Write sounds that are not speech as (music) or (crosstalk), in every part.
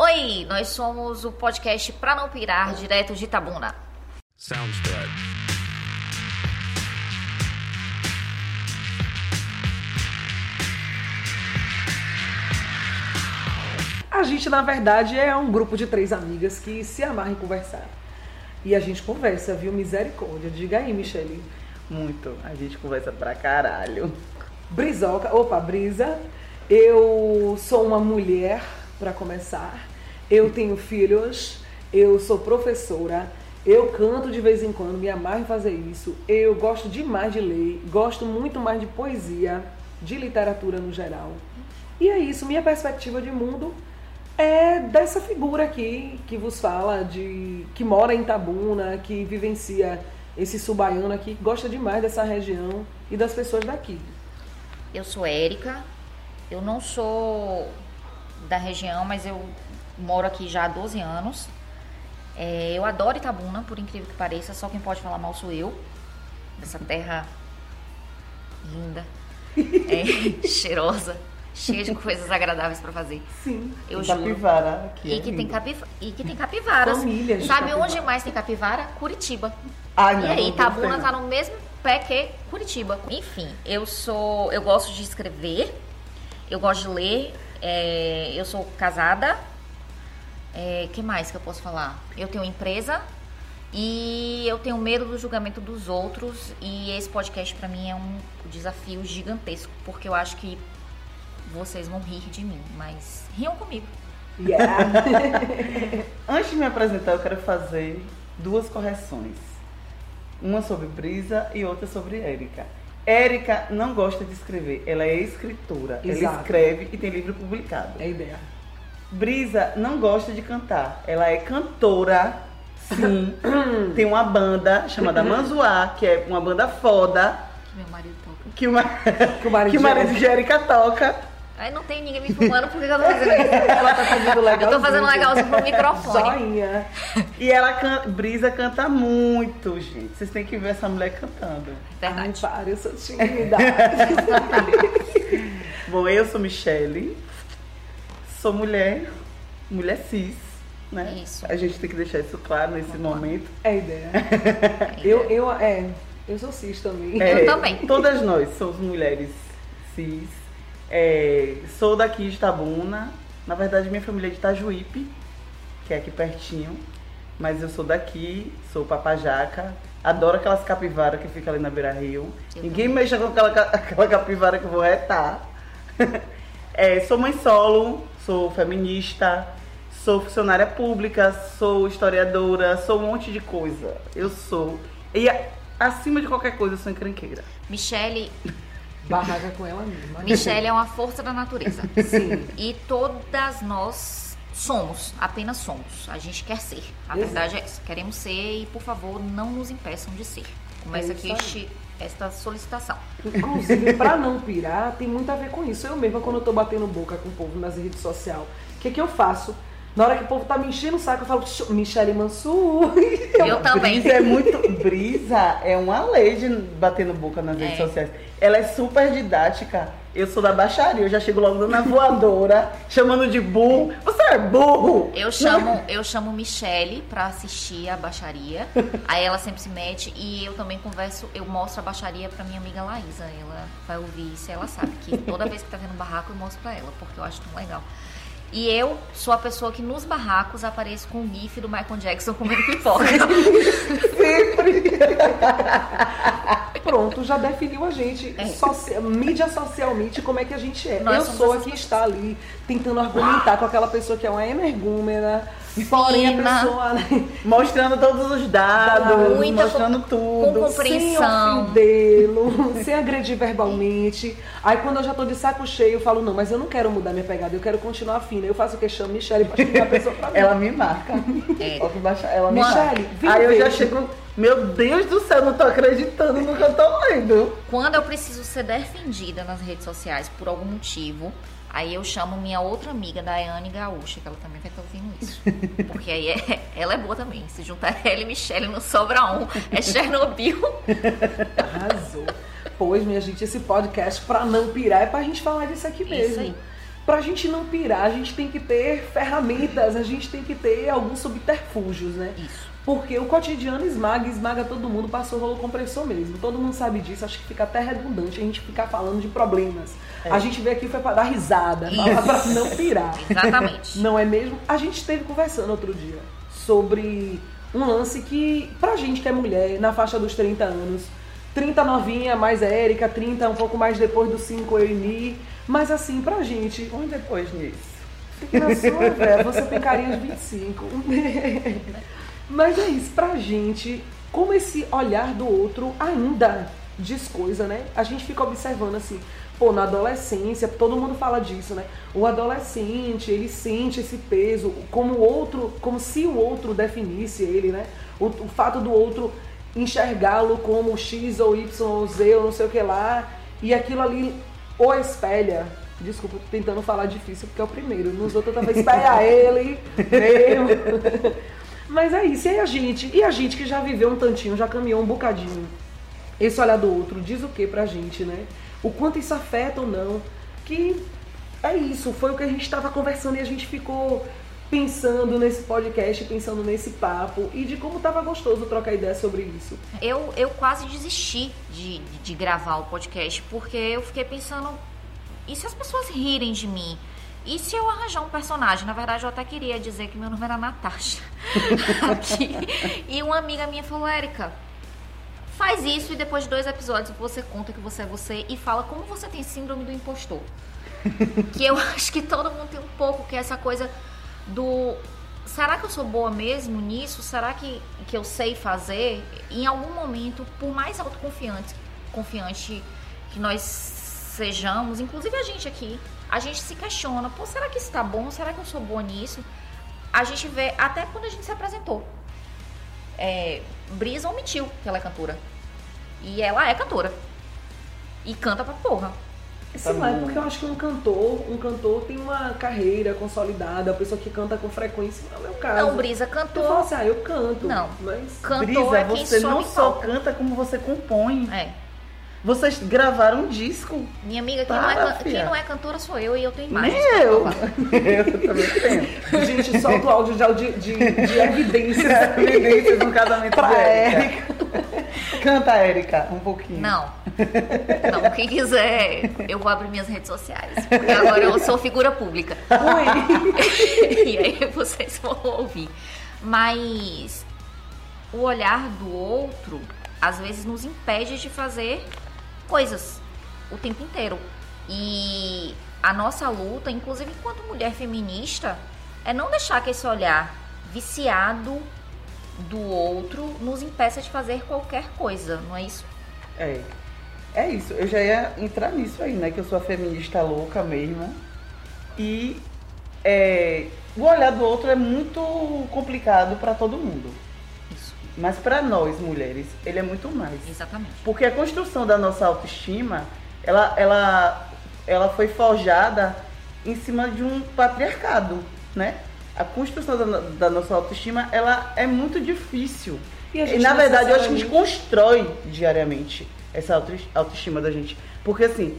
Oi, nós somos o podcast Pra Não Pirar, direto de Itabuna. Soundstripe. A gente, na verdade, é um grupo de três amigas que se amarram em conversar. E a gente conversa, viu? Misericórdia. Diga aí, Michele. Muito. A gente conversa pra caralho. Brizoca. Opa, Brisa. Eu sou uma mulher, para começar. Eu tenho filhos. Eu sou professora. Eu canto de vez em quando, me amarro em fazer isso. Eu gosto demais de ler, gosto muito mais de poesia, de literatura no geral. E é isso, minha perspectiva de mundo é dessa figura aqui que vos fala, de que mora em Tabuna, que vivencia esse subaiano aqui, que gosta demais dessa região e das pessoas daqui. Eu sou Érica, eu não sou da região, mas eu moro aqui já há 12 anos. É, eu adoro Itabuna, por incrível que pareça, só quem pode falar mal sou eu. Dessa terra linda, (laughs) é, cheirosa, cheia de coisas agradáveis para fazer. Sim. Eu juro. Capivara aqui. E, é que tem capif... e que tem capivaras. Família Sabe capivara. onde mais tem capivara? Curitiba. Ah, não, e aí, Itabuna tá no mesmo pé que Curitiba. Enfim, eu sou. Eu gosto de escrever, eu gosto de ler, é, eu sou casada, é, que mais que eu posso falar? Eu tenho empresa e eu tenho medo do julgamento dos outros e esse podcast para mim é um desafio gigantesco porque eu acho que vocês vão rir de mim, mas riam comigo. Yeah. (laughs) Antes de me apresentar, eu quero fazer duas correções. Uma sobre Brisa e outra sobre Érica. Érica não gosta de escrever, ela é escritora. Exato. Ela escreve e tem livro publicado. É ideia. Brisa não gosta de cantar. Ela é cantora, sim. (coughs) Tem uma banda chamada Manzuá, que é uma banda foda. Que meu marido toca. Que, uma... (laughs) que o marido, que o marido de Erika toca. Aí não tem ninguém me filmando, por que eu tô fazendo isso? (laughs) Ela tá fazendo legal. Eu tô fazendo legalzinho pro microfone. Joinha. E ela can... Brisa canta muito, gente. Vocês têm que ver essa mulher cantando. Verdade. Ai, para, eu sou tímida. (laughs) Bom, eu sou Michele sou mulher, mulher cis, né? Isso. A gente tem que deixar isso claro nesse momento. É a ideia. eu, eu, é, eu sou cis também. É, eu também. Todas nós somos mulheres cis. É, sou daqui de Itabuna. Na verdade, minha família é de Itajuípe, que é aqui pertinho. Mas eu sou daqui, sou papajaca. Adoro aquelas capivaras que ficam ali na beira rio. Eu Ninguém também. mexa com aquela, (laughs) aquela capivara que eu vou retar. (laughs) é, sou mãe solo, sou feminista, sou funcionária pública, sou historiadora, sou um monte de coisa. Eu sou. E acima de qualquer coisa, eu sou encrenqueira. Michele. (laughs) Barraca com ela mesma. Michele é uma força da natureza. Sim. E todas nós somos, apenas somos. A gente quer ser. A Exato. verdade é essa. Queremos ser e, por favor, não nos impeçam de ser. Começa é aqui este esta solicitação. Inclusive, para não pirar, tem muito a ver com isso. Eu mesma, quando eu tô batendo boca com o povo nas redes sociais, o que, que eu faço? Na hora que o povo tá me enchendo o saco, eu falo, Michele Mansur. Eu, eu (laughs) também. Brisa é muito. Brisa é uma lei de bater no boca nas redes é. sociais. Ela é super didática. Eu sou da baixaria, eu já chego logo na voadora, (laughs) chamando de burro. Você é burro! Eu chamo, eu chamo Michele pra assistir a baixaria. (laughs) Aí ela sempre se mete e eu também converso, eu mostro a baixaria pra minha amiga Laísa. Ela vai ouvir isso e ela sabe que toda vez que tá vendo um barraco eu mostro pra ela, porque eu acho tão legal. E eu sou a pessoa que nos barracos apareço com o gif do Michael Jackson comendo pipoca. (laughs) Sempre! Pronto, já definiu a gente. É. mídia socialmente, como é que a gente é. Nós eu sou a que está ali tentando argumentar com aquela pessoa que é uma energúmena Porém, a pessoa né? (laughs) mostrando todos os dados, Muita mostrando com, tudo. Com compreensão. Sem ofendê-lo, (laughs) sem agredir verbalmente. Aí quando eu já tô de saco cheio, eu falo, não, mas eu não quero mudar minha pegada, eu quero continuar fina. Eu faço o que? Chamo Michelle pra chamar a pessoa pra (laughs) mim. Ela me marca. É. Ela me Michelle, marca. Aí eu já chego... Meu Deus do céu, não tô acreditando no que eu tô lendo. Quando eu preciso ser defendida nas redes sociais por algum motivo, Aí eu chamo minha outra amiga, Daiane Gaúcha, que ela também vai estar ouvindo isso. (laughs) Porque aí é, ela é boa também. Se juntar (laughs) ela e Michelle, não sobra um. É Chernobyl. (laughs) Arrasou. Pois, minha gente, esse podcast, pra não pirar, é pra gente falar disso aqui mesmo. Isso aí. pra gente não pirar, a gente tem que ter ferramentas, a gente tem que ter alguns subterfúgios, né? Isso. Porque o cotidiano esmaga, esmaga todo mundo, passou rolo compressor mesmo. Todo mundo sabe disso, acho que fica até redundante a gente ficar falando de problemas. É. A gente veio aqui foi pra dar risada, pra não pirar. Exatamente. Não é mesmo? A gente esteve conversando outro dia sobre um lance que, pra gente que é mulher, na faixa dos 30 anos, 30 novinha, mais Érica, 30 um pouco mais depois dos 5 eu e Mi, mas assim, pra gente, Um depois nisso. na sua, velho, você tem carinha de 25. (laughs) mas é isso, pra gente, como esse olhar do outro ainda diz coisa, né? A gente fica observando assim, pô, na adolescência, todo mundo fala disso, né? O adolescente, ele sente esse peso, como o outro, como se o outro definisse ele, né? O, o fato do outro enxergá-lo como X ou Y ou Z ou não sei o que lá, e aquilo ali o espelha. Desculpa, tentando falar difícil porque é o primeiro. Nos outros eu tava espelha (laughs) ele mesmo. Mas é isso, e a gente? E a gente que já viveu um tantinho, já caminhou um bocadinho. Esse olhar do outro diz o que pra gente, né? O quanto isso afeta ou não. Que é isso, foi o que a gente estava conversando e a gente ficou pensando nesse podcast, pensando nesse papo e de como tava gostoso trocar ideia sobre isso. Eu, eu quase desisti de, de, de gravar o podcast, porque eu fiquei pensando, e se as pessoas rirem de mim? E se eu arranjar um personagem? Na verdade, eu até queria dizer que meu nome era Natasha. (laughs) Aqui. E uma amiga minha falou, Érica, faz isso e depois de dois episódios você conta que você é você e fala como você tem síndrome do impostor. (laughs) que eu acho que todo mundo tem um pouco, que é essa coisa do será que eu sou boa mesmo nisso? Será que, que eu sei fazer? Em algum momento, por mais autoconfiante confiante que nós sejamos, inclusive a gente aqui, a gente se questiona, pô, será que isso tá bom? Será que eu sou boa nisso? A gente vê, até quando a gente se apresentou. É, Brisa omitiu que ela é cantora. E ela é cantora. E canta pra porra. Sei lá, é porque eu acho que um cantor, um cantor tem uma carreira consolidada, a pessoa que canta com frequência, não é o meu caso. Não, Brisa Eu falo cantou. assim, ah, eu canto. Não. Mas. Cantor Brisa, é quem você sobe não só canta como você compõe. É. Vocês gravaram um disco. Minha amiga, quem, não é, quem não é cantora sou eu e eu tenho imagens. Nem eu. (laughs) eu também tenho. Gente, solta o áudio já de, de, de evidências (laughs) Evidências no casamento pra de Érica. Canta, Érica, um pouquinho. Não. Não, quem quiser, eu vou abrir minhas redes sociais. Porque agora eu sou figura pública. (laughs) e aí vocês vão ouvir. Mas o olhar do outro, às vezes, nos impede de fazer coisas o tempo inteiro. E a nossa luta, inclusive enquanto mulher feminista, é não deixar que esse olhar viciado do outro nos impeça de fazer qualquer coisa, não é isso? É. É isso, eu já ia entrar nisso aí, né? Que eu sou a feminista louca mesmo. E é, o olhar do outro é muito complicado pra todo mundo. Mas pra nós, mulheres, ele é muito mais. exatamente. Porque a construção da nossa autoestima, ela, ela, ela foi forjada em cima de um patriarcado, né? A construção da, da nossa autoestima, ela é muito difícil. E E, na verdade, eu acho que a gente constrói diariamente essa auto- autoestima da gente. Porque assim,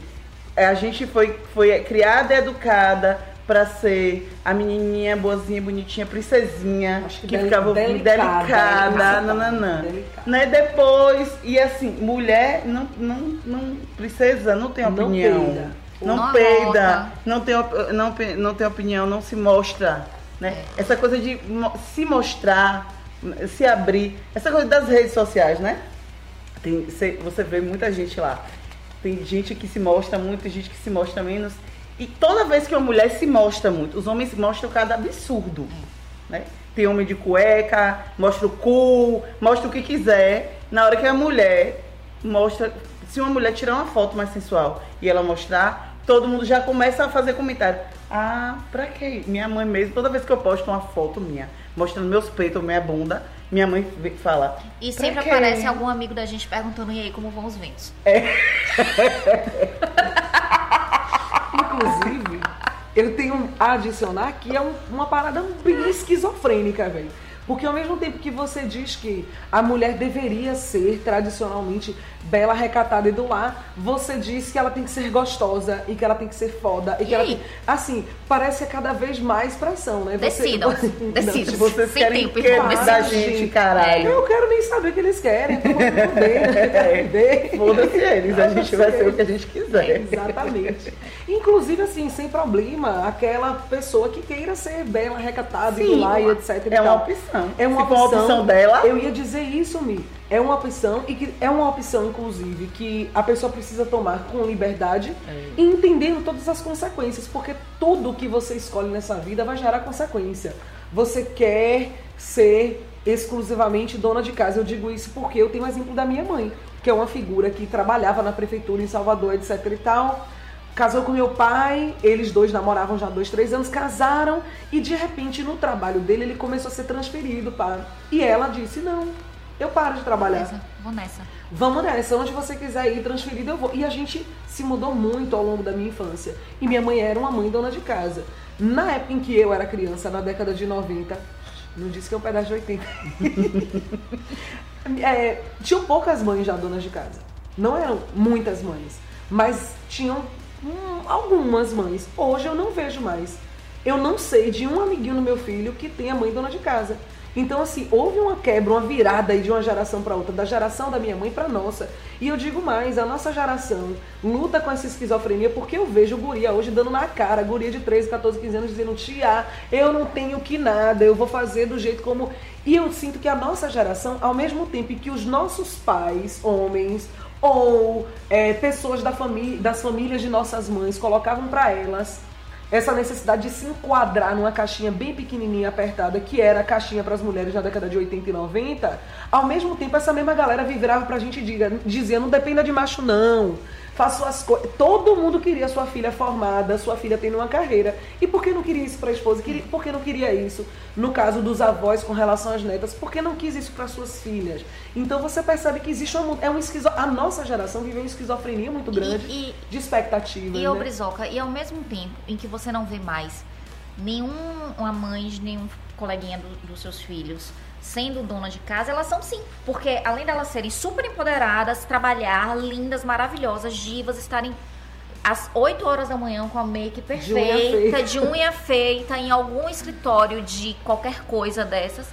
a gente foi, foi criada e educada pra ser a menininha boazinha, bonitinha, princesinha, Acho que que, deli- ficava delicada, delicada, delicada, nananã. delicada. Né? Depois, e assim, mulher não, não, não princesa, não tem Não opinião. peida. Não, Não peida, não tem, não, não tem opinião, não se mostra. Né? Essa coisa de se mostrar, se abrir, essa coisa das redes sociais, né? Tem, cê- você vê muita gente lá. Tem gente que se mostra muito, gente que se mostra menos. E toda vez que uma mulher se mostra muito, os homens mostram cada absurdo. Né? Tem homem de cueca, mostra o cu, mostra o que quiser. Na hora que a mulher mostra. Se uma mulher tirar uma foto mais sensual e ela mostrar, todo mundo já começa a fazer comentário. Ah, pra quê? Minha mãe mesmo, toda vez que eu posto uma foto minha, mostrando meus peitos, minha bunda, minha mãe fala. E "Pra sempre quê?" aparece algum amigo da gente perguntando, e aí, como vão os ventos? (laughs) Inclusive, eu tenho a adicionar que é um- uma parada bem esquizofrênica, velho. Porque ao mesmo tempo que você diz que a mulher deveria ser tradicionalmente bela, recatada e do lar, você diz que ela tem que ser gostosa e que ela tem que ser foda. E, E que ela aí? tem... Assim, parece que é cada vez mais pressão, né? Você- Decidam, (laughs) Não, decidam. tipo, Vocês Sem querem tempo, irmão, da gente, caralho? Eu quero nem saber o que eles querem. Então vamos fuder, né? (laughs) Foda-se eles, a gente vai ser o que a gente quiser. Exatamente. Inclusive, assim, sem problema, aquela pessoa que queira ser bela, recatada, e do Sim, lá e etc. e É uma tal. Opção. É uma opção, uma opção dela, Eu ia dizer isso, Mi. É uma opção e que é uma opção, inclusive, que a pessoa precisa tomar com liberdade e entendendo todas as consequências, porque tudo que você escolhe nessa vida vai gerar consequência. Você quer ser exclusivamente dona de casa. Eu digo isso porque eu tenho o exemplo da minha mãe, que é uma figura que trabalhava na prefeitura em Salvador, etc e tal. Casou com meu pai, eles dois namoravam já há dois, três anos, casaram e de repente no trabalho dele ele começou a ser transferido para. E ela disse: Não, eu paro de trabalhar. Beleza, vou nessa. Vamos nessa, onde você quiser ir transferido eu vou. E a gente se mudou muito ao longo da minha infância. E minha mãe era uma mãe dona de casa. Na época em que eu era criança, na década de 90, não disse que é um pedaço de 80. (laughs) É, tinham poucas mães já donas de casa. Não eram muitas mães, mas tinham hum, algumas mães. Hoje eu não vejo mais. Eu não sei de um amiguinho do meu filho que tenha mãe dona de casa. Então, assim, houve uma quebra, uma virada aí de uma geração para outra, da geração da minha mãe para nossa. E eu digo mais, a nossa geração luta com essa esquizofrenia porque eu vejo guria hoje dando na cara, guria de 13, 14, 15 anos dizendo, tia, eu não tenho que nada, eu vou fazer do jeito como... E eu sinto que a nossa geração, ao mesmo tempo que os nossos pais, homens, ou é, pessoas da família, das famílias de nossas mães colocavam para elas essa necessidade de se enquadrar numa caixinha bem pequenininha, apertada, que era a caixinha para as mulheres na década de 80 e 90, ao mesmo tempo essa mesma galera virava pra gente diga, dizia, não dependa de macho não, faça suas coisas. Todo mundo queria sua filha formada, sua filha tendo uma carreira. E por que não queria isso para a esposa? Por que não queria isso? No caso dos avós com relação às netas, por que não quis isso para suas filhas? Então você percebe que existe uma, é um esquizo... a nossa geração viveu uma esquizofrenia muito grande E, de expectativas. e, e né? Brizoca, e ao mesmo tempo em que você não vê mais nenhuma mãe, nenhum coleguinha do- dos seus filhos sendo dona de casa, elas são sim. Porque além delas serem super empoderadas, trabalhar, lindas, maravilhosas, divas, estarem às 8 horas da manhã com a make unha perfeita, feita. de unha feita, em algum escritório de qualquer coisa dessas.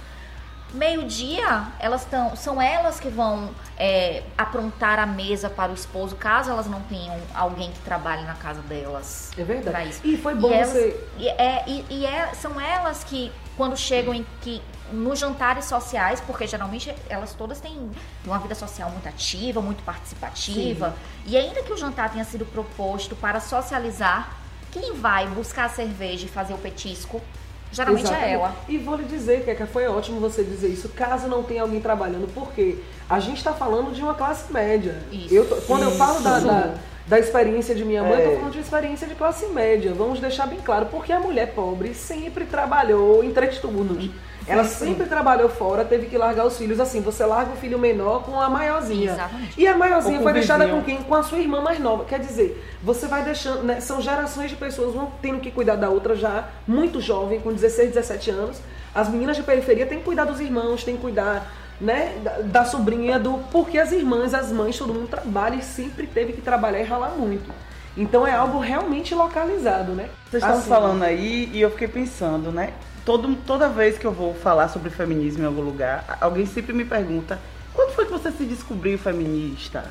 Meio-dia, elas estão. São elas que vão é, aprontar a mesa para o esposo, caso elas não tenham alguém que trabalhe na casa delas. É verdade. isso. E foi bom e elas- você. E, é, e, e é- são elas que, quando chegam em que nos jantares sociais, porque geralmente elas todas têm uma vida social muito ativa, muito participativa, e ainda que o jantar tenha sido proposto para socializar, quem vai buscar a cerveja e fazer o petisco, geralmente Exatamente. é ela. E vou lhe dizer, Keka, foi ótimo você dizer isso, caso não tenha alguém trabalhando, porque a gente está falando de uma classe média. Isso. Eu tô- quando eu falo da, Isso. da, da experiência de minha mãe, eu É. tô falando de uma experiência de classe média. Vamos deixar bem claro, porque a mulher pobre sempre trabalhou em três turnos. Ela sempre trabalhou fora, teve que largar os filhos assim. Você larga o filho menor com a maiorzinha. Exatamente. E a maiorzinha foi deixada vizinho. com quem? Com a sua irmã mais nova. Quer dizer, você vai deixando. né, são gerações de pessoas, uma tendo que cuidar da outra já muito jovem, com 16, 17 anos. As meninas de periferia têm que cuidar dos irmãos, têm que cuidar. Né, da, da sobrinha do. Porque as irmãs, as mães, todo mundo trabalha e sempre teve que trabalhar e ralar muito. Então é algo realmente localizado, né? Vocês estão Assim, falando aí e eu fiquei pensando, né? Todo, toda vez que eu vou falar sobre feminismo em algum lugar, alguém sempre me pergunta: quando foi que você se descobriu feminista?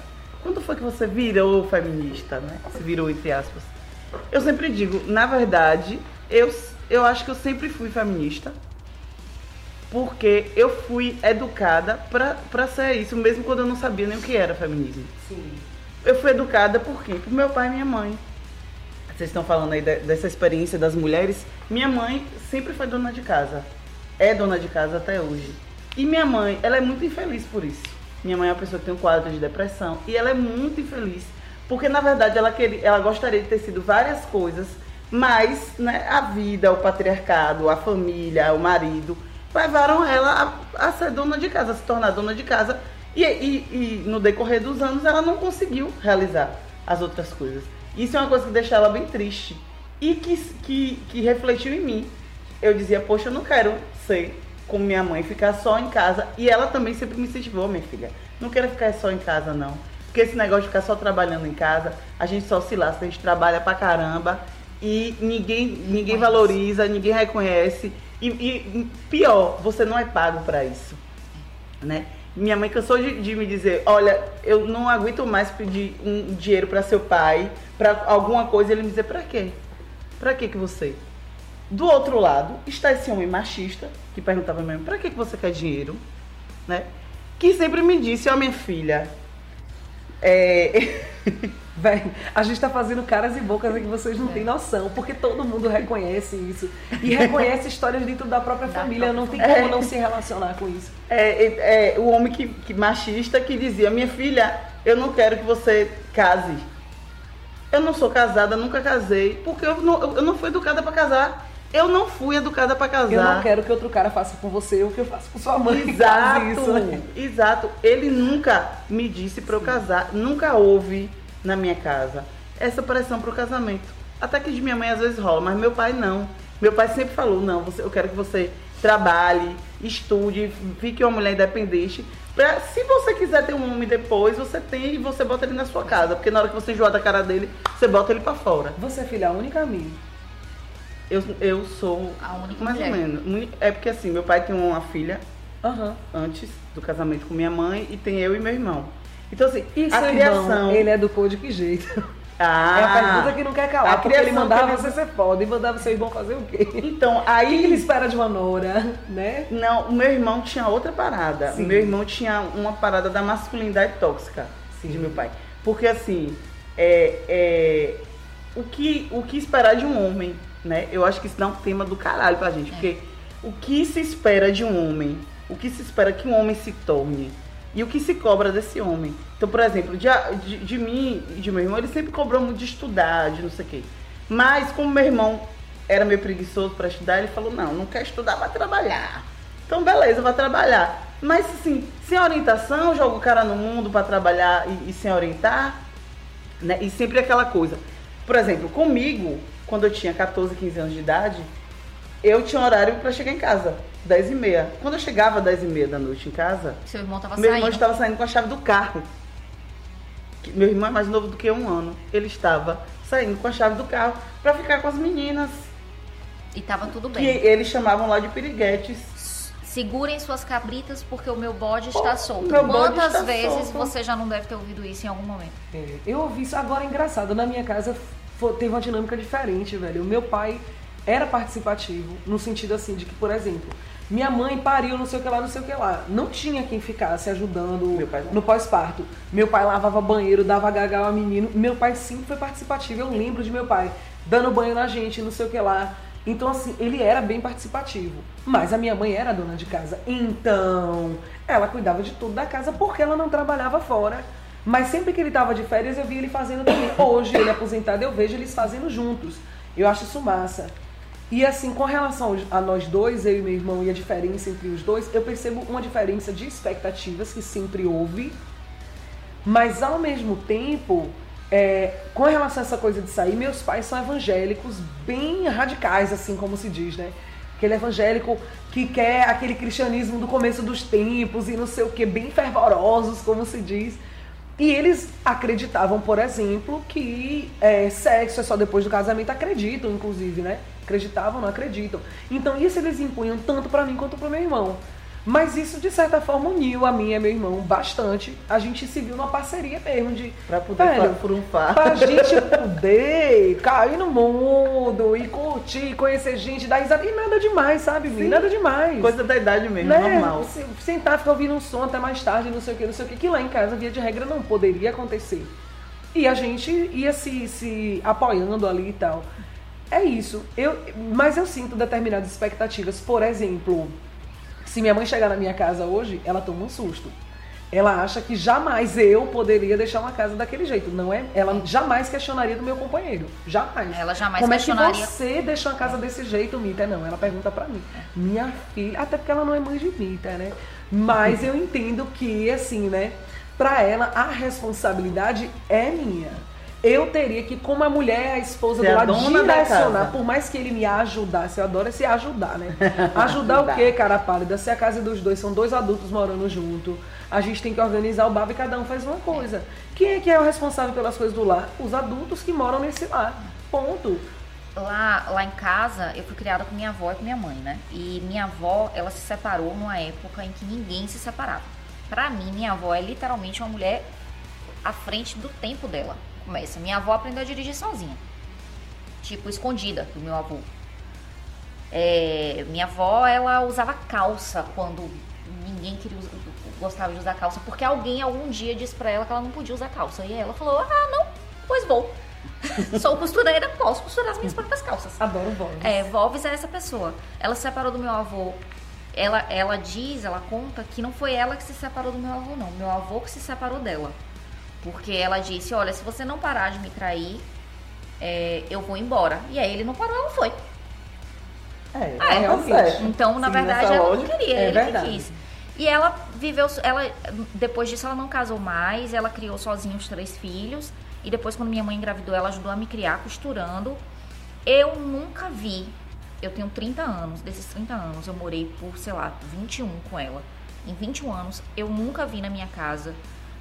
Quando foi que você virou feminista, né? Se virou entre aspas. Eu sempre digo, na verdade, eu, eu acho que eu sempre fui feminista. Porque eu fui educada pra, pra ser isso, mesmo quando eu não sabia nem o que era feminismo. Sim. Eu fui educada por quê? Por meu pai e minha mãe. Vocês estão falando aí de- dessa experiência das mulheres. Minha mãe sempre foi dona de casa. É dona de casa até hoje. E minha mãe, ela é muito infeliz por isso. Minha mãe é uma pessoa que tem um quadro de depressão. E ela é muito infeliz. Porque, na verdade, ela, queria, ela gostaria de ter sido várias coisas. Mas né, a vida, o patriarcado, a família, o marido, levaram ela a, a ser dona de casa, a se tornar dona de casa. E, e- e no decorrer dos anos ela não conseguiu realizar as outras coisas. Isso é uma coisa que deixa ela bem triste. E que, que, que refletiu em mim. Eu dizia, poxa, eu não quero ser como minha mãe, ficar só em casa. E ela também sempre me incentivou, minha filha. Não quero ficar só em casa, não. Porque esse negócio de ficar só trabalhando em casa, a gente só se lasca, a gente trabalha pra caramba e ninguém, ninguém valoriza, ninguém reconhece. E, e pior, você não é pago para isso. Né? Minha mãe cansou de, de, me dizer, olha, eu não aguento mais pedir um dinheiro para seu pai, para alguma coisa, ele me dizer, para quê? Para que que você? Do outro lado, está esse homem machista, que perguntava mesmo, para que que você quer dinheiro? Né? Que sempre me disse, ó oh, minha filha, é... (laughs) Véi, a gente tá fazendo caras e bocas que vocês não é. têm noção, porque todo mundo reconhece isso. E reconhece (laughs) histórias dentro da própria da família, própria... não tem como é. não se relacionar com isso. É, é, é o homem que, que, machista que dizia, minha filha, eu não quero que você case. Eu não sou casada, nunca casei, porque eu não, eu não fui educada para casar. Eu não fui educada para casar. Eu não quero que outro cara faça com você o que eu faço com sua mãe. Exato, isso, né? exato. Ele nunca me disse para eu casar, nunca houve na minha casa essa pressão para o casamento. Até que de minha mãe às vezes rola, mas meu pai não. Meu pai sempre falou: não, você, eu quero que você trabalhe, estude, fique uma mulher independente. Pra, se você quiser ter um homem depois, você tem e você bota ele na sua casa. Porque na hora que você enjoar da cara dele, você bota ele para fora. Você é filha única, amiga? Eu, eu sou a única mais mulher. ou menos. É porque assim, meu pai tem uma filha uhum. antes do casamento com minha mãe e tem eu e meu irmão. Então assim, e a criação. Irmão, ele educou de que jeito? (laughs) Ah, é a pergunta que não quer calar. A porque ele mandava você ser foda e mandava seu irmão fazer o quê? Então, (laughs) aí. O que ele espera de uma nora, né? Não, o meu irmão tinha outra parada. Sim. O meu irmão tinha uma parada da masculinidade tóxica Sim. de meu pai. Porque assim, é, é, o, que, o que esperar de um homem né? Eu acho que isso dá um tema do caralho pra gente, é. porque o que se espera de um homem, o que se espera que um homem se torne e o que se cobra desse homem. Então, por exemplo, de, de, de mim e de meu irmão, ele sempre cobrou muito de estudar, de não sei o quê. Mas como meu irmão era meio preguiçoso para estudar, ele falou: "Não, não quer estudar, vai trabalhar". Então, beleza, vai trabalhar. Mas assim, sem orientação, joga o cara no mundo para trabalhar e, e sem orientar, né? E sempre aquela coisa. Por exemplo, comigo, quando eu tinha 14, 15 anos de idade, eu tinha horário para chegar em casa, 10 e meia. Quando eu chegava às 10 e meia da noite em casa, Seu irmão tava meu saindo. irmão estava saindo com a chave do carro. Meu irmão é mais novo do que um ano. Ele estava saindo com a chave do carro para ficar com as meninas. E tava tudo bem. Que eles chamavam lá de piriguetes. Segurem suas cabritas porque o meu bode está solto. Meu Quantas está vezes solto. você já não deve ter ouvido isso em algum momento? É, eu ouvi isso agora é engraçado. Na minha casa teve uma dinâmica diferente, velho. O meu pai era participativo, no sentido assim, de que, por exemplo, minha mãe pariu, não sei o que lá, não sei o que lá. Não tinha quem ficasse ajudando no pós-parto. Meu pai lavava banheiro, dava gagal a menino. Meu pai sempre foi participativo. Eu lembro de meu pai dando banho na gente, não sei o que lá. Então, assim, ele era bem participativo. Mas a minha mãe era dona de casa. Então, ela cuidava de tudo da casa porque ela não trabalhava fora. Mas sempre que ele estava de férias, eu via ele fazendo também. Hoje, ele é aposentado, eu vejo eles fazendo juntos. Eu acho isso massa. E assim, com relação a nós dois, eu e meu irmão, e a diferença entre os dois, eu percebo uma diferença de expectativas que sempre houve, mas ao mesmo tempo, é, com relação a essa coisa de sair, meus pais são evangélicos bem radicais, assim como se diz, né? Aquele evangélico que quer aquele cristianismo do começo dos tempos e não sei o que, bem fervorosos, como se diz. E eles acreditavam, por exemplo, que é, sexo é só depois do casamento. Acreditam, inclusive, né? Acreditavam, não acreditam. Então isso eles impunham tanto para mim quanto para meu irmão. Mas isso, de certa forma, uniu a mim e meu irmão bastante. A gente se viu numa parceria mesmo de. Pra poder velho, frunfar. Pra gente (laughs) poder cair no mundo e curtir, conhecer gente, dar risada. E nada demais, sabe, Sim. Nada demais. Coisa da idade mesmo, né? normal. Sentar, ficar ouvindo um som até mais tarde, não sei o que, não sei o que. Que lá em casa, via de regra, não poderia acontecer. E a gente ia se, se apoiando ali e tal. É isso. Eu, mas eu sinto determinadas expectativas. Por exemplo se minha mãe chegar na minha casa hoje, ela toma um susto. Ela acha que jamais eu poderia deixar uma casa daquele jeito. Não é? Ela jamais questionaria do meu companheiro. Jamais. Ela jamais Como questionaria. Como é que você deixou uma casa desse jeito, Mita? Não, ela pergunta para mim. Minha filha, até porque ela não é mãe de Mita, né? Mas (laughs) eu entendo que, assim, né? Para ela, a responsabilidade é minha. Eu teria que, como a mulher, a esposa Ser do lado, direcionar, por mais que ele me ajudasse, eu adoro esse ajudar, né? (laughs) Ajudar o quê, cara pálida? Se a casa dos dois são dois adultos morando junto, a gente tem que organizar o baba e cada um faz uma coisa. Quem é que é o responsável pelas coisas do lar? Os adultos que moram nesse lar. Ponto. Lá, lá em casa, eu fui criada com minha avó e com minha mãe, né? E minha avó, ela se separou numa época em que ninguém se separava. Pra mim, minha avó é literalmente uma mulher à frente do tempo dela. Começa, minha avó aprendeu a dirigir sozinha. Tipo, escondida do meu avô. É, minha avó, ela usava calça quando ninguém queria usar, gostava de usar calça, porque alguém algum dia disse pra ela que ela não podia usar calça. E ela falou: Ah, não, pois vou. (laughs) Sou costureira, posso costurar as minhas próprias calças. Adoro voz. É, Volves é essa pessoa. Ela se separou do meu avô. Ela, ela diz, ela conta que não foi ela que se separou do meu avô, não. Meu avô que se separou dela. Porque ela disse, olha, se você não parar de me trair, é, eu vou embora. E aí ele não parou, ela foi. É, Ah, é, tá realmente. certo. Então, na Sim, verdade, ela lógica, não queria, é ele verdade. que quis. E ela viveu, ela depois disso ela não casou mais, ela criou sozinha os três filhos e depois quando minha mãe engravidou, ela ajudou a me criar costurando. Eu nunca vi. Eu tenho 30 anos, desses 30 anos eu morei por, sei lá, 21 com ela. Em 21 anos eu nunca vi na minha casa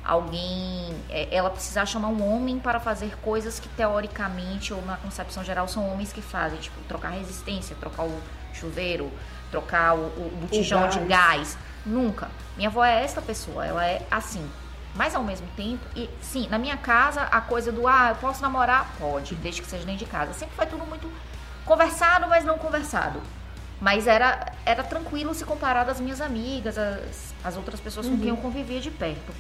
alguém é, ela precisar chamar um homem para fazer coisas que teoricamente ou na concepção geral são homens que fazem, tipo trocar resistência, trocar o chuveiro, trocar o, o botijão de gás. Nunca. Minha avó é essa pessoa, ela é assim. Mas ao mesmo tempo, e sim, na minha casa a coisa do ah, eu posso namorar? Pode, desde que seja dentro de casa. Sempre foi tudo muito conversado, mas não conversado. Mas era, era tranquilo se comparado às minhas amigas, às, às outras pessoas com quem eu convivia de perto.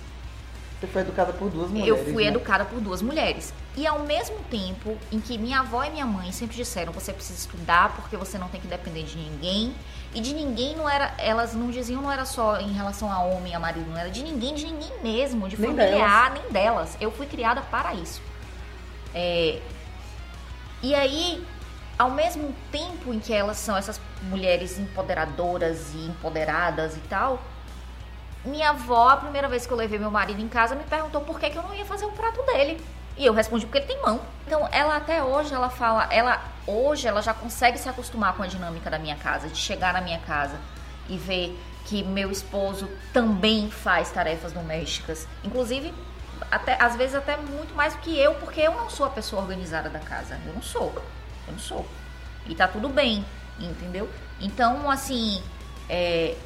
Você foi educada por duas mulheres. Eu fui né? educada por duas mulheres. E ao mesmo tempo em que minha avó e minha mãe sempre disseram você precisa estudar porque você não tem que depender de ninguém. E de ninguém não era, elas não diziam não era só em relação a homem, a marido, não era de ninguém, de ninguém mesmo, de Nem familiar, nem delas. Eu fui criada para isso. É, e aí, ao mesmo tempo em que elas são essas mulheres empoderadoras e empoderadas e tal, minha avó, a primeira vez que eu levei meu marido em casa, me perguntou por que, que eu não ia fazer o prato dele. E eu respondi porque ele tem mão. Então, ela até hoje, ela fala, ela hoje ela já consegue se acostumar com a dinâmica da minha casa, de chegar na minha casa e ver que meu esposo também faz tarefas domésticas. Inclusive, até às vezes até muito mais do que eu, porque eu não sou a pessoa organizada da casa. Eu não sou. Eu não sou. E tá tudo bem, entendeu? Então, assim, é,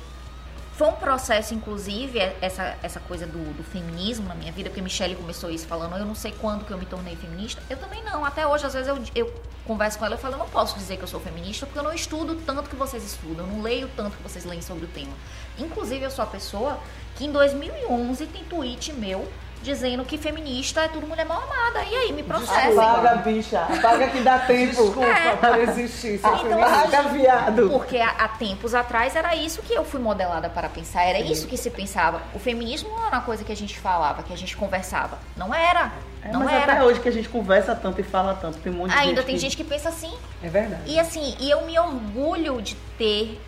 foi um processo, inclusive, é- essa, essa coisa do, do feminismo na minha vida, porque Michelle começou isso falando, eu não sei quando que eu me tornei feminista. Eu também não. Até hoje, às vezes, eu, eu converso com ela e falo, eu não posso dizer que eu sou feminista, porque eu não estudo tanto que vocês estudam, eu não leio tanto que vocês leem sobre o tema. Inclusive, eu sou a pessoa que em 2011 tem tweet meu dizendo que feminista é tudo mulher mal amada. E aí, me processem. Apaga, bicha. Apaga que dá tempo. Desculpa por existir. Ser Então. Apaga, viado. Porque há, tempos atrás era isso que eu fui modelada para pensar, era isso que se pensava. O feminismo não era uma coisa que a gente falava, que a gente conversava. Não era. É, não mas era. até hoje que a gente conversa tanto e fala tanto, tem um monte de Ainda gente tem que- gente que pensa assim. É verdade. E assim, e eu me orgulho de ter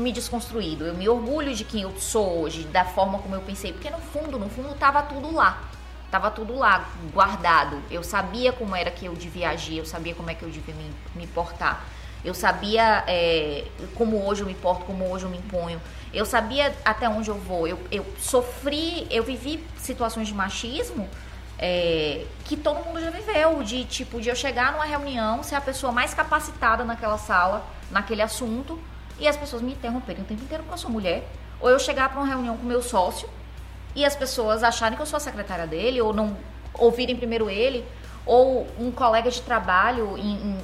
me desconstruído. Eu me orgulho de quem eu sou hoje, da forma como eu pensei, porque no fundo, no fundo tava tudo lá. Tava tudo lá, guardado. Eu sabia como era que eu devia agir, eu sabia como é que eu devia me, me portar. Eu sabia é, como hoje eu me porto, como hoje eu me imponho. Eu sabia até onde eu vou. Eu, eu sofri, eu vivi situações de machismo é, que todo mundo já viveu, de tipo, de eu chegar numa reunião, ser a pessoa mais capacitada naquela sala, naquele assunto, e as pessoas me interromperem o tempo inteiro porque eu sou mulher. Ou eu chegar para uma reunião com meu sócio e as pessoas acharem que eu sou a secretária dele, ou não ouvirem primeiro ele, ou um colega de trabalho em, em,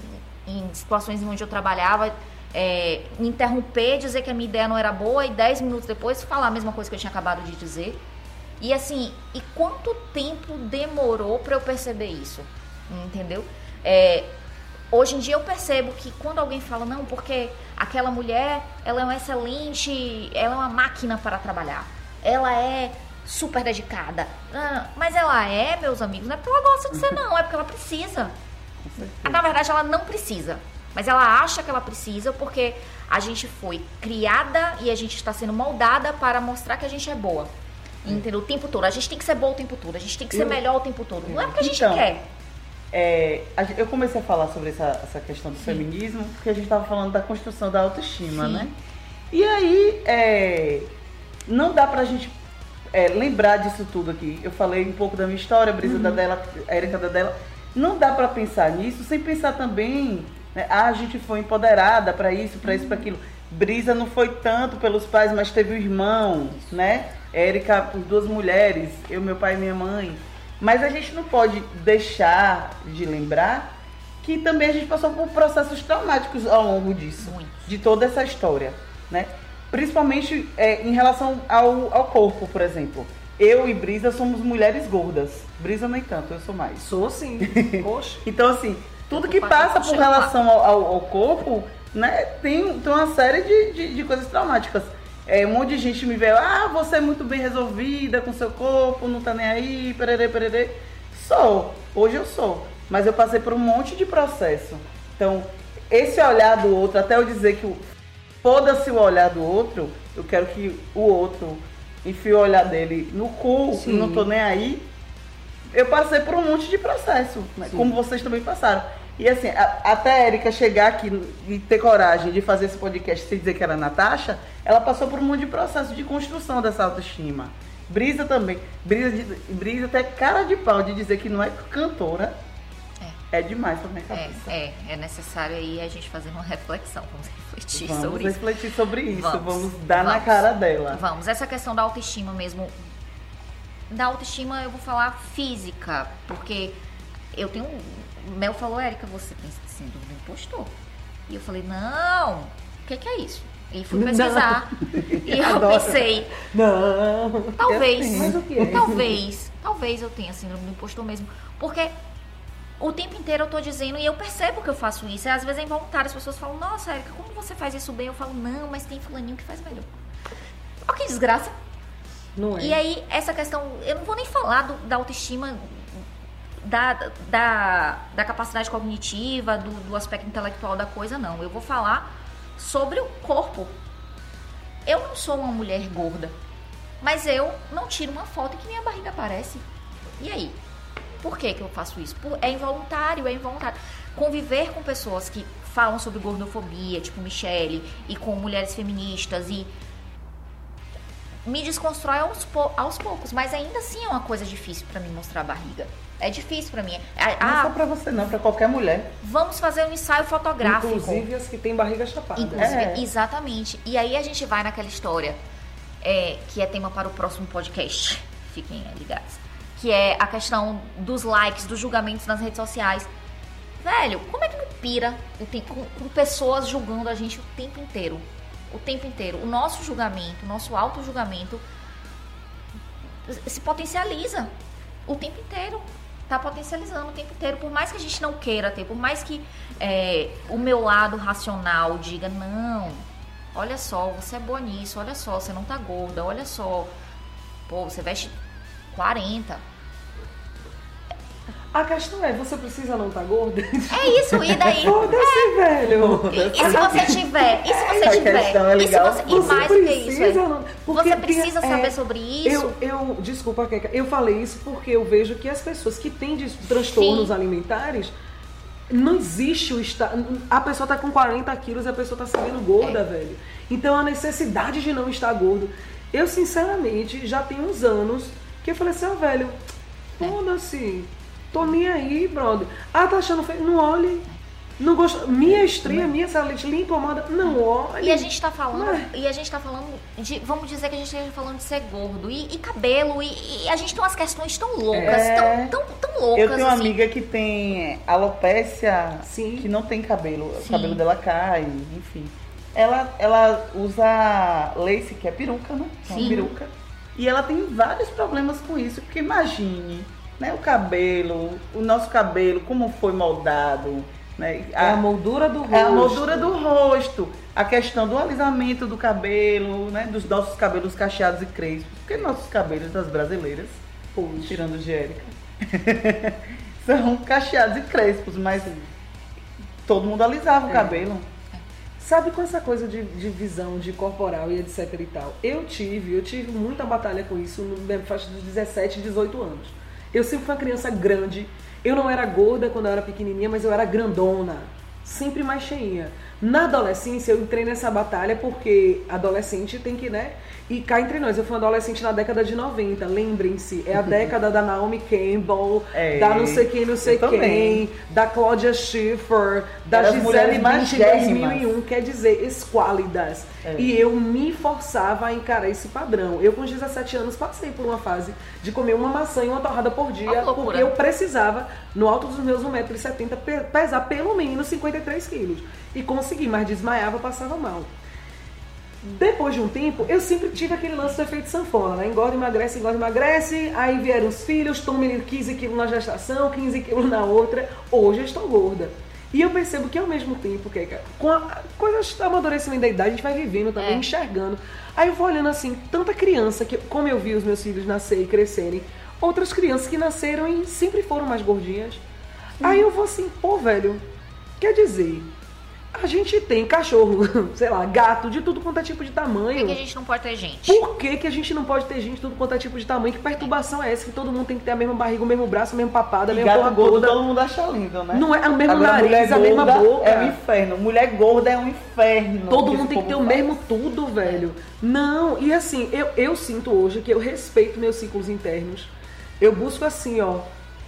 em situações em onde eu trabalhava. é, me interromper, dizer que a minha ideia não era boa e 10 minutos depois falar a mesma coisa que eu tinha acabado de dizer. E assim, e quanto tempo demorou para eu perceber isso? Entendeu? É, hoje em dia eu percebo que quando alguém fala, não, porque aquela mulher, ela é uma excelente, ela é uma máquina para trabalhar. Ela é super dedicada. Ah, mas ela é, meus amigos, não é porque ela gosta de ser, não, é porque ela precisa. Na verdade, ela não precisa. Mas ela acha que ela precisa porque a gente foi criada e a gente está sendo moldada para mostrar que a gente é boa. Entendeu? O tempo todo. A gente tem que ser boa o tempo todo. A gente tem que ser Eu- melhor o tempo todo. Não é porque a gente Então, quer. É, eu comecei a falar sobre essa, essa questão do feminismo porque a gente estava falando da construção da autoestima, Sim. né? E aí, é, não dá pra gente é, lembrar disso tudo aqui. Eu falei um pouco da minha história, a Brisa da dela, a Erika da dela. Não dá pra pensar nisso sem pensar também, né? Ah, a gente foi empoderada pra isso, pra isso, pra aquilo. Brisa não foi tanto pelos pais, mas teve o irmão, né? Érica duas mulheres, eu, meu pai e minha mãe. Mas a gente não pode deixar de lembrar que também a gente passou por processos traumáticos ao longo disso, Muito. de toda essa história, né? Principalmente é, em relação ao, ao corpo, por exemplo. Eu e Brisa somos mulheres gordas. Brisa nem tanto, eu sou mais. Sou sim. (laughs) Oxe. Então, assim, tudo que passa por relação ao, ao- ao corpo, né, tem, tem uma série de, de, de coisas traumáticas. É, um monte de gente me vê, ah, você é muito bem resolvida com seu corpo, não tá nem aí, pererê, pererê. Sou, hoje eu sou. Mas eu passei por um monte de processo. Então, esse olhar do outro, até eu dizer que foda-se o olhar do outro, eu quero que o outro enfie o olhar dele no cu, Sim. não tô nem aí, eu passei por um monte de processo, né? Como vocês também passaram. E assim, a- até a Erika chegar aqui e ter coragem de fazer esse podcast sem dizer que era Natasha, ela passou por um monte de processo de construção dessa autoestima. Brisa também. Brisa, de- Brisa até cara de pau de dizer que não é cantora. É, demais pra minha É, cabeça. é, é necessário aí a gente fazer uma reflexão. Vamos refletir Vamos sobre isso. refletir sobre isso, vamos, Vamos, dar na vamos. cara dela. Vamos, essa questão da autoestima mesmo. Da autoestima eu vou falar física, porque eu tenho. Mel falou, Érica, você tem síndrome do impostor. E eu falei, não, o que, que é isso? E fui Não. pesquisar. (laughs) E eu Adoro. pensei, Não. talvez, é? (laughs) talvez, talvez eu tenha síndrome do impostor mesmo. Porque o tempo inteiro eu tô dizendo, e eu percebo que eu faço isso. E às vezes é involuntário, as pessoas falam, nossa, Érica, como você faz isso bem? Eu falo, não, mas tem fulaninho que faz melhor. Olha que desgraça. Não é. E aí, essa questão, eu não vou nem falar do- da autoestima, da, da, da capacidade cognitiva, do, do aspecto intelectual da coisa, não. Eu vou falar sobre o corpo. Eu não sou uma mulher gorda, mas eu não tiro uma foto que minha barriga aparece. E aí? Por que, que eu faço isso? Por- é involuntário, é involuntário. Conviver com pessoas que falam sobre gordofobia, tipo Michelle, e com mulheres feministas, e me desconstrói aos, pou- aos poucos, mas ainda assim é uma coisa difícil pra mim mostrar a barriga. É difícil pra mim. É- Não é só Ah, pra você não, pra qualquer mulher. vamos fazer um ensaio fotográfico. Inclusive as que têm barriga chapada. É. exatamente. E aí a gente vai naquela história é, que é tema para o próximo podcast. Fiquem ligados. Que é a questão dos likes, dos julgamentos nas redes sociais. Velho, como é que não pira com, com pessoas julgando a gente o tempo inteiro? O tempo inteiro. O nosso julgamento, o nosso auto-julgamento se potencializa o tempo inteiro. Tá potencializando o tempo inteiro. Por mais que a gente não queira ter, por mais que é, o meu lado racional diga, não, olha só, você é boa nisso, olha só, você não tá gorda, olha só, pô, você veste 40. A questão é, você precisa não estar gorda? É isso, e daí? (laughs) Foda-se, velho. E, e se você tiver? E se você tiver? é e, se legal. você, e Você mais do que isso, é, você precisa tem- saber é, sobre isso. Eu, eu, desculpa, Keka, eu falei isso porque eu vejo que as pessoas que têm transtornos Sim. alimentares, não existe o estar. A pessoa tá com 40 quilos e a pessoa tá se vendo gorda, É. velho. Então a necessidade de não estar gordo. Eu, sinceramente, já tenho uns anos que eu falei assim, ó, velho, foda-se. Tô nem aí, brother. Ah, tá achando feio? Não olhe. Não gosto. Minha estria, minha celulite lhe incomoda. Não olhe. E a gente tá falando, Mas- e a gente tá falando de, vamos dizer que a gente esteja falando de ser gordo e, e cabelo, e, e a gente tem umas questões tão loucas, É. tão, tão, tão loucas Eu tenho uma assim. amiga que tem alopécia, Sim. que não tem cabelo. O Sim. cabelo dela cai, enfim. Ela, ela usa lace, que é peruca, né? Que É uma Sim. peruca. E ela tem vários problemas com isso, porque imagine, né? O cabelo, o nosso cabelo, como foi moldado, né? É a moldura do rosto. É a moldura do rosto, a questão do alisamento do cabelo, né? Dos nossos cabelos cacheados e crespos. Porque nossos cabelos das brasileiras, Poxa. tirando Érica, (laughs) são cacheados e crespos, mas todo mundo alisava o É. cabelo. Sabe com essa coisa de, de visão, de corporal e etc e tal? Eu tive, eu tive muita batalha com isso no minha faixa dos 17, 18 anos. Eu sempre fui uma criança grande. Eu não era gorda quando eu era pequenininha, mas eu era grandona. Sempre mais cheinha. Na adolescência, eu entrei nessa batalha porque adolescente tem que, né? E cá entre nós, eu fui uma adolescente na década de 90, lembrem-se, é a década da Naomi Campbell, É, da não sei quem, não sei eu também. quem, da Claudia Schiffer, da Eram as Gisele mulheres Bündchen em magérrimas. 2001, quer dizer, esquálidas. É. E eu me forçava a encarar esse padrão. Eu, com 17 anos, passei por uma fase de comer uma maçã e uma torrada por dia, porque eu precisava, no alto dos meus 1,70m, pe- pesar pelo menos 53 quilos. E consegui, mas desmaiava, passava mal. Depois de um tempo, eu sempre tive aquele lance do efeito sanfona, né? Engorda, emagrece, engorda, emagrece. Aí vieram os filhos, tome 15 quilos na gestação, 15 quilos na outra. Hoje eu estou gorda. E eu percebo que ao mesmo tempo, que com a coisas do amadurecimento da idade, a gente vai vivendo também, É. enxergando. Aí eu vou olhando assim, tanta criança, que como eu vi os meus filhos nascer e crescerem, outras crianças que nasceram e sempre foram mais gordinhas. Aí eu vou assim, pô, velho, quer dizer, a gente tem cachorro, (laughs) sei lá, gato, de tudo quanto é tipo de Por tamanho. que, que a gente não pode ter gente? Por que, que a gente não pode ter gente de tudo quanto é tipo de tamanho? Que perturbação é essa? Que todo mundo tem que ter a mesma barriga, o mesmo braço, a mesma papada, a mesma gato porra gordo toda. todo mundo acha lindo, né? Não é o mesmo Agora, nariz, mulher a mesma gorda boca. É um inferno. Mulher gorda é um inferno. Todo mundo tem que ter o faz. mesmo tudo, velho. Não, e assim, eu, eu sinto hoje que eu respeito meus ciclos internos. Eu busco assim, ó,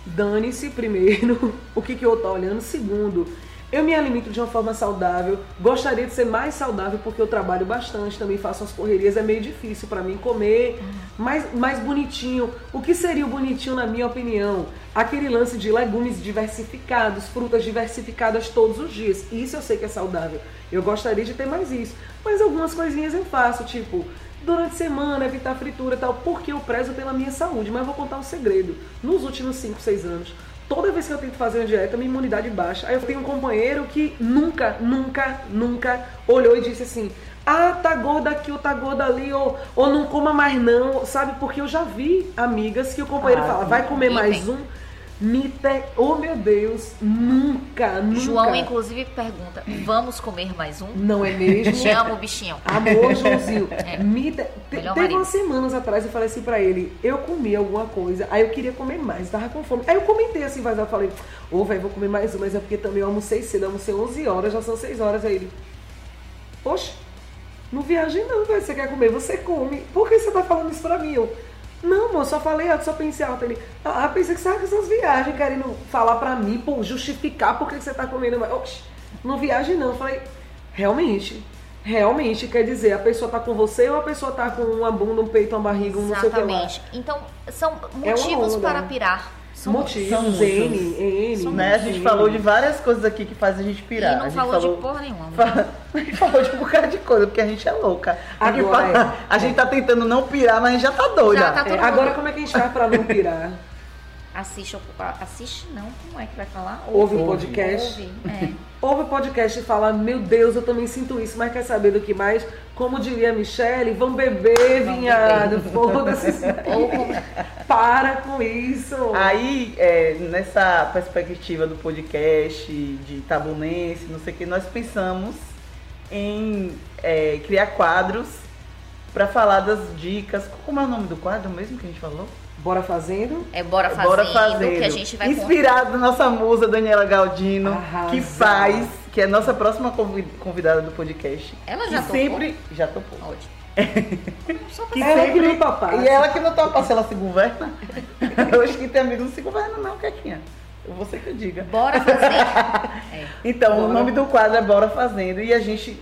dane-se primeiro (laughs) o que, que eu tô olhando. Segundo, eu me alimento de uma forma saudável. Gostaria de ser mais saudável porque eu trabalho bastante, também faço as correrias. É meio difícil pra mim comer mais, mais bonitinho. O que seria o bonitinho, na minha opinião? Aquele lance de legumes diversificados, frutas diversificadas todos os dias. Isso eu sei que é saudável. Eu gostaria de ter mais isso. Mas algumas coisinhas eu faço, tipo, durante a semana, evitar fritura e tal, porque eu prezo pela minha saúde. Mas eu vou contar um segredo. Nos últimos 5, 6 anos, toda vez que eu tento fazer uma dieta, minha imunidade baixa. Aí eu tenho um companheiro que nunca, nunca, nunca olhou e disse assim: ah, tá gorda aqui ou tá gorda ali, ou, ou não coma mais não, sabe? Porque eu já vi amigas que o companheiro Ah, fala, vai comer mais um. Me te... Oh meu Deus, nunca, nunca. João, inclusive, pergunta: vamos comer mais um? Não é mesmo? Te amo, bichinho. Amor, Joãozinho. (laughs) É. Me de... te- Melhor Teve marido. umas semanas atrás eu falei assim pra ele, eu comi alguma coisa, aí eu queria comer mais, tava com fome. Aí eu comentei assim, mas eu falei, ô velho, vou comer mais um, mas é porque também eu almocei cedo, eu almocei 11 horas, já são 6 horas. Aí ele, poxa, não viaje não, velho, você quer comer, você come. Por que você tá falando isso pra mim? Eu, não, amor, só falei só pensei alto. Ele, ah, pensei que você tava com essas viagens, querendo falar pra mim, pô, justificar por que você tá comendo mais. Oxi, não viaje não. Eu falei, realmente, realmente, quer dizer, a pessoa tá com você ou a pessoa tá com uma bunda, um peito, uma barriga, um não sei o que lá. Exatamente. Então, são É motivos onda. para pirar. São Motivos, São. N, N. São Né? A gente falou de várias coisas aqui que fazem a gente E pirar. não a gente falou, de porra nenhuma. (laughs) A gente falou de um bocado de coisa, porque a gente é louca. A gente, Agora fala- é. a gente tá tentando não pirar, mas a gente já tá doida. Já tá É, agora como é que a gente faz pra não pirar? (laughs) Assiste, o- assiste não, como é que vai falar? Ouve o Ouve. podcast. Ouve, é. (laughs) Ouve o podcast e fala, meu Deus, eu também sinto isso, mas quer saber do que mais? Como diria a Michelle, vão beber, Vão vinhado, (laughs) foda-se. Para com isso. Aí, é, nessa perspectiva do podcast, de tabunense, não sei o que, nós pensamos em é, criar quadros para falar das dicas. Como é o nome do quadro mesmo que a gente falou? Bora fazendo? É Bora Fazendo, Bora fazendo. que a gente vai Inspirado na nossa musa Daniela Galdino, Arrasa. que faz, que é a nossa próxima convi- convidada do podcast. Ela que já topou? sempre já topou. Ótimo. (laughs) Só pra Que Ela que sempre não topasse. E ela que não topa se ela se governa. (laughs) Hoje que tem amigo não se governa não, Quequinha. Você que eu diga. Bora fazer. (laughs) É. Então, o Bora. nome do quadro é Bora Fazendo e a gente,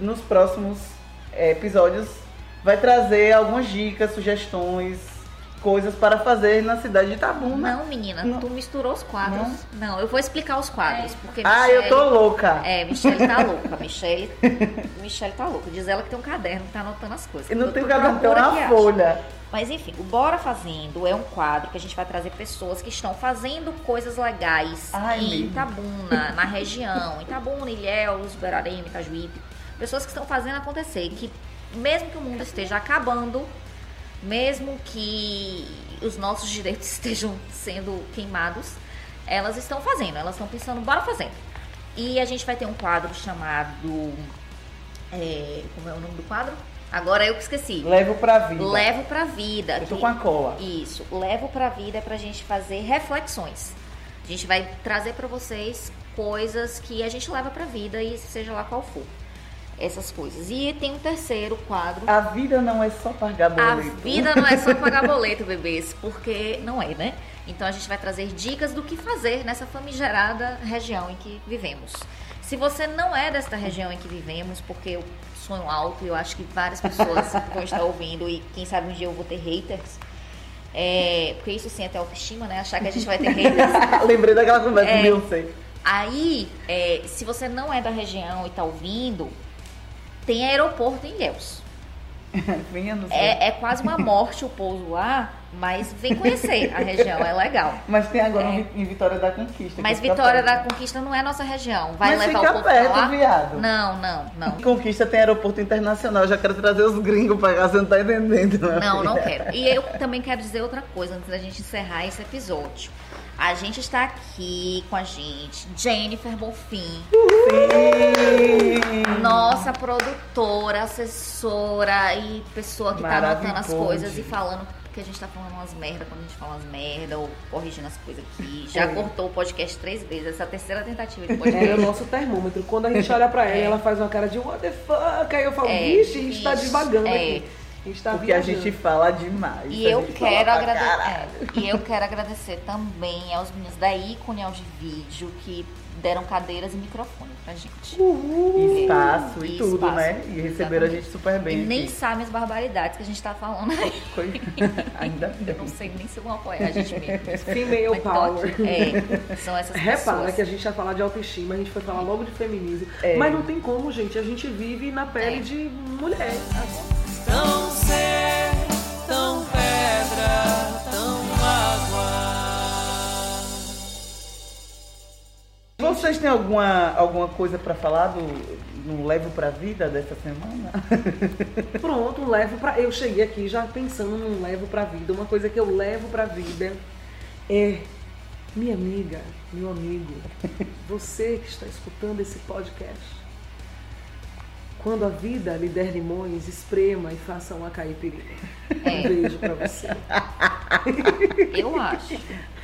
nos próximos é, episódios, vai trazer algumas dicas, sugestões, coisas para fazer na cidade de Itabuna. Não, menina, Não. tu misturou os quadros. Não, eu vou explicar os quadros, porque Ah, Michele- eu tô louca. É, Michelle tá (laughs) louca. Michelle, (laughs) Michelle tá louca. Diz ela que tem um caderno que tá anotando as coisas. Eu não tô cabelo, tem uma que acha. folha. Mas enfim, o Bora Fazendo é um quadro que a gente vai trazer pessoas que estão fazendo coisas legais Ai, em. Itabuna, (laughs) na região. Itabuna, Ilhéus, Guararema, Itajuípe. Pessoas que estão fazendo acontecer. Que mesmo que o mundo esteja acabando, mesmo que os nossos direitos (laughs) estejam sendo queimados, elas estão fazendo. Elas estão pensando, bora fazendo. E a gente vai ter um quadro chamado... é, como é o nome do quadro? Agora eu que esqueci. Levo pra vida. Levo pra vida. Eu tô com a cola. Isso, levo pra vida é pra gente fazer reflexões A gente vai trazer para vocês coisas que a gente leva pra vida e seja lá qual for. Essas coisas. E tem um terceiro quadro. A vida não é só pagar A boleto. vida não é só (laughs) pagar boleto, bebês, porque não é, né? Então a gente vai trazer dicas do que fazer nessa famigerada região em que vivemos. Se você não é desta região em que vivemos, porque eu sonho alto e eu acho que várias pessoas (laughs) vão estar ouvindo e quem sabe um dia eu vou ter haters. É, porque isso sim é até autoestima, né? Achar que a gente vai ter haters. (laughs) Lembrei daquela conversa É. do Beyoncé. Aí, é, se você não é da região e tá ouvindo, tem aeroporto em Ilhéus. (laughs) É, é quase uma morte o pouso lá, mas vem conhecer a região, é legal. (laughs) Mas tem agora É. em Vitória da Conquista. Mas Vitória da. Conquista não é nossa região. Vai Mas levar fica o povo perto, lá? viado. Não, não, não. (laughs) Conquista tem aeroporto internacional. Eu já quero trazer os gringos pra cá, você não tá entendendo. minha Não, não filha. quero. E eu também quero dizer outra coisa antes da gente encerrar esse episódio. A gente está aqui com a gente, Jennifer Bonfim, nossa produtora, assessora e pessoa que tá anotando as coisas e falando que a gente tá falando umas merda quando a gente fala umas merda ou corrigindo as coisas aqui. Já É. cortou o podcast três vezes, essa é a terceira tentativa de Ela é podcast. o nosso termômetro. Quando a gente (laughs) olha pra ela, É. ela faz uma cara de what the fuck. Aí eu falo, É, vixe, a gente tá devagando é. aqui. A gente tá Porque a viajando. gente fala demais. E a eu quero agradecer. caralho. E eu (laughs) quero agradecer também aos meninos da Ícone Áudio e Vídeo que deram cadeiras e microfone pra gente. Uhul. Espaço e, E tudo, espaço. né? E receberam a Exatamente. gente super bem. E nem aqui. sabem as barbaridades que a gente tá falando aí. Foi- (laughs) Ainda Eu bem. não sei nem se vão apoiar a gente mesmo. (laughs) Female Mas tô power. aqui. É, são essas Repara pessoas. que a gente vai falar de autoestima, a gente foi falar logo de feminismo. É. Mas não tem como, gente. A gente vive na pele É. de mulher. Tão ser, tão pedra, tão água. Vocês têm alguma, alguma coisa pra falar do no Levo pra Vida dessa semana? (laughs) Pronto, um levo pra. Eu cheguei aqui já pensando num levo pra vida. Uma coisa que eu levo pra vida é minha amiga, meu amigo, você que está escutando esse podcast. Quando a vida lhe der limões, esprema e faça uma caipirinha. É. Um beijo pra você. (laughs) Eu acho.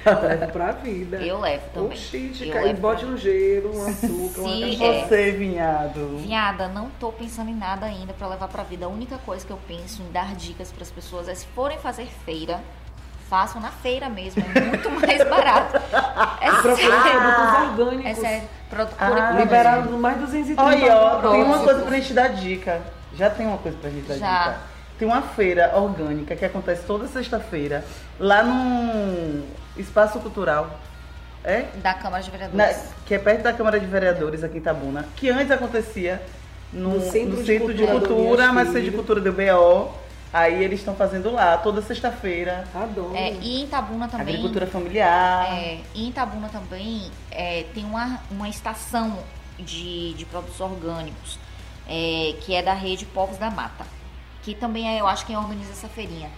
Levo pra vida. Eu levo também. Oxi, de ca- e bote um gelo, um açúcar, uma Sim, cachaça. é. Você, vinhado. Vinhada, não tô pensando em nada ainda pra levar pra vida. A única coisa que eu penso em dar dicas pras pessoas é se forem fazer feira, façam na feira mesmo, é muito (laughs) mais barato. É Procure sério. produtos orgânicos. É sério. Procure Ah. Liberaram mais 230 Olha, ó, tem uma coisa pra gente dar dica. Já tem uma coisa pra gente dar Já. dica. Tem uma feira orgânica que acontece toda sexta-feira, lá no Espaço Cultural. É? Da Câmara de Vereadores. Na- que é perto da Câmara de Vereadores aqui em Itabuna, que antes acontecia no, No no Centro Centro, de de Cultura Cultura, Donias mas o Centro de Cultura do BO. Aí eles estão fazendo lá, toda sexta-feira. Adoro. É, e em Itabuna também. Agricultura familiar. É, e em Itabuna também é, tem uma, uma estação de, de produtos orgânicos, é, que é da rede Povos da Mata, que também é, eu acho, quem organiza essa feirinha.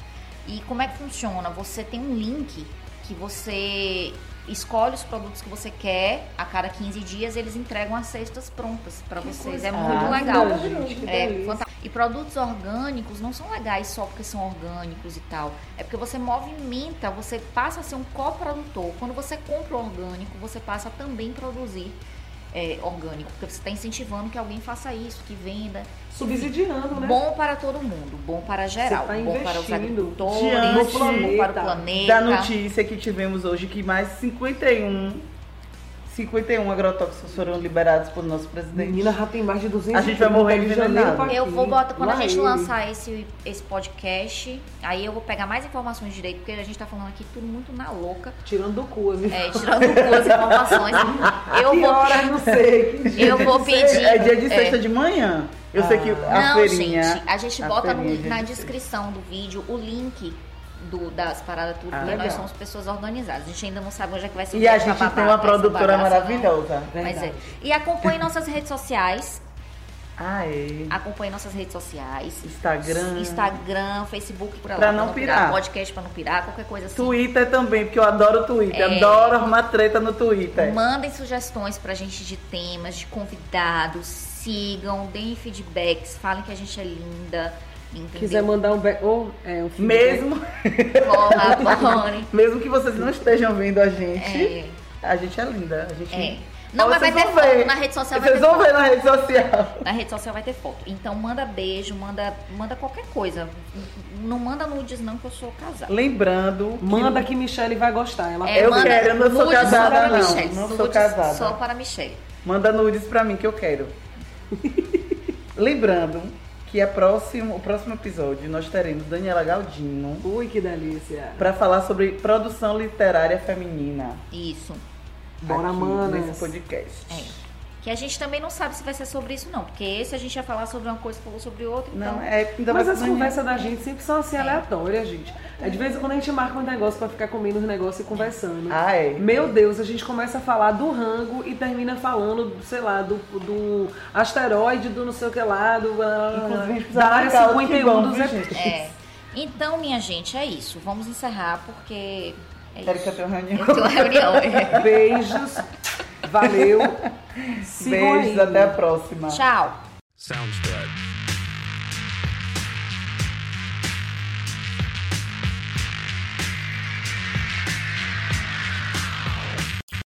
E como é que funciona? Você tem um link que você escolhe os produtos que você quer, a cada 15 dias eles entregam as cestas prontas para vocês. É muito Ah, legal. gente, É. E produtos orgânicos não são legais só porque são orgânicos e tal. É porque você movimenta, você passa a ser um coprodutor. Quando você compra orgânico, você passa a também produzir é, orgânico. Porque você está incentivando que alguém faça isso, que venda. Subsidiando, né? Bom para todo mundo, bom para geral. Tá bom para os agricultores, diante bom para o planeta. Da notícia que tivemos hoje que mais 51, 51 agrotóxicos foram liberados por nosso presidente. Menina, já tem mais de 200 A gente vai morrer de janeiro Eu vou botar, quando a Lá gente ele. lançar esse, esse podcast, aí eu vou pegar mais informações direito, porque a gente tá falando aqui tudo muito na louca, Tirando do cu, viu? é, tirando duas informações. (laughs) Eu que vou. horas, não sei. Eu vou pedir. É dia de é. sexta de manhã. Eu sei que a Não, feirinha. gente, a gente a bota no- é na descrição do vídeo o link do, das paradas tudo, Ah, porque legal. nós somos pessoas organizadas. A gente ainda não sabe onde é que vai ser o E a gente tem uma produtora bagaça, não. maravilhosa. Mas é. Verdade. E acompanhe nossas redes sociais. Ah, é. Acompanhe nossas redes sociais. Instagram. Instagram, Facebook pra, Pra lá, não pirar. podcast pra não pirar, qualquer coisa assim. Twitter também, porque eu adoro o Twitter. É. Adoro arrumar treta no Twitter. Mandem sugestões pra gente de temas, de convidados, sigam, deem feedbacks, falem que a gente é linda, entendeu? Quiser mandar um back. Ou é um. Mesmo, (laughs) mesmo que vocês não estejam vendo a gente, É, A gente é linda. A gente... É. Não, mas vai ter foto. ver. Na rede social vai Vocês vão foto. ver na rede social. Na rede social vai ter foto. Então manda beijo, manda, manda qualquer coisa. Não manda nudes não, que eu sou casada. Lembrando. que- Manda que Michelle vai gostar. Ela É, Eu manda quero, eu não sou casada, para não. Michelle. Não sou Nudes casada. Só para Michelle. Manda nudes pra mim que eu quero. (laughs) Lembrando que a próximo, o próximo episódio nós teremos Daniela Galdino Ui, que delícia. para falar sobre produção literária feminina. Isso. Bora, manas. Nesse podcast. É. Que a gente também não sabe se vai ser sobre isso, não. Porque esse a gente ia falar sobre uma coisa, falou sobre outra. Então, Não, é ainda Mas as conversas da gente sempre são assim aleatórias, gente. É de vez em quando a gente marca um negócio pra ficar comendo os negócios e conversando. Ah, é. Meu Deus, a gente começa a falar do rango e termina falando, sei lá, do, do asteroide, do não sei o que lá, do, Inclusive, da área marcar outro 51 bom, dos gente? É. Então, minha gente, é isso. Vamos encerrar porque. É Quero que eu tenha reunião. Eu tenho uma reunião. é. Beijos, (laughs) valeu. Beijos, aí. até a próxima. Tchau. Soundspread.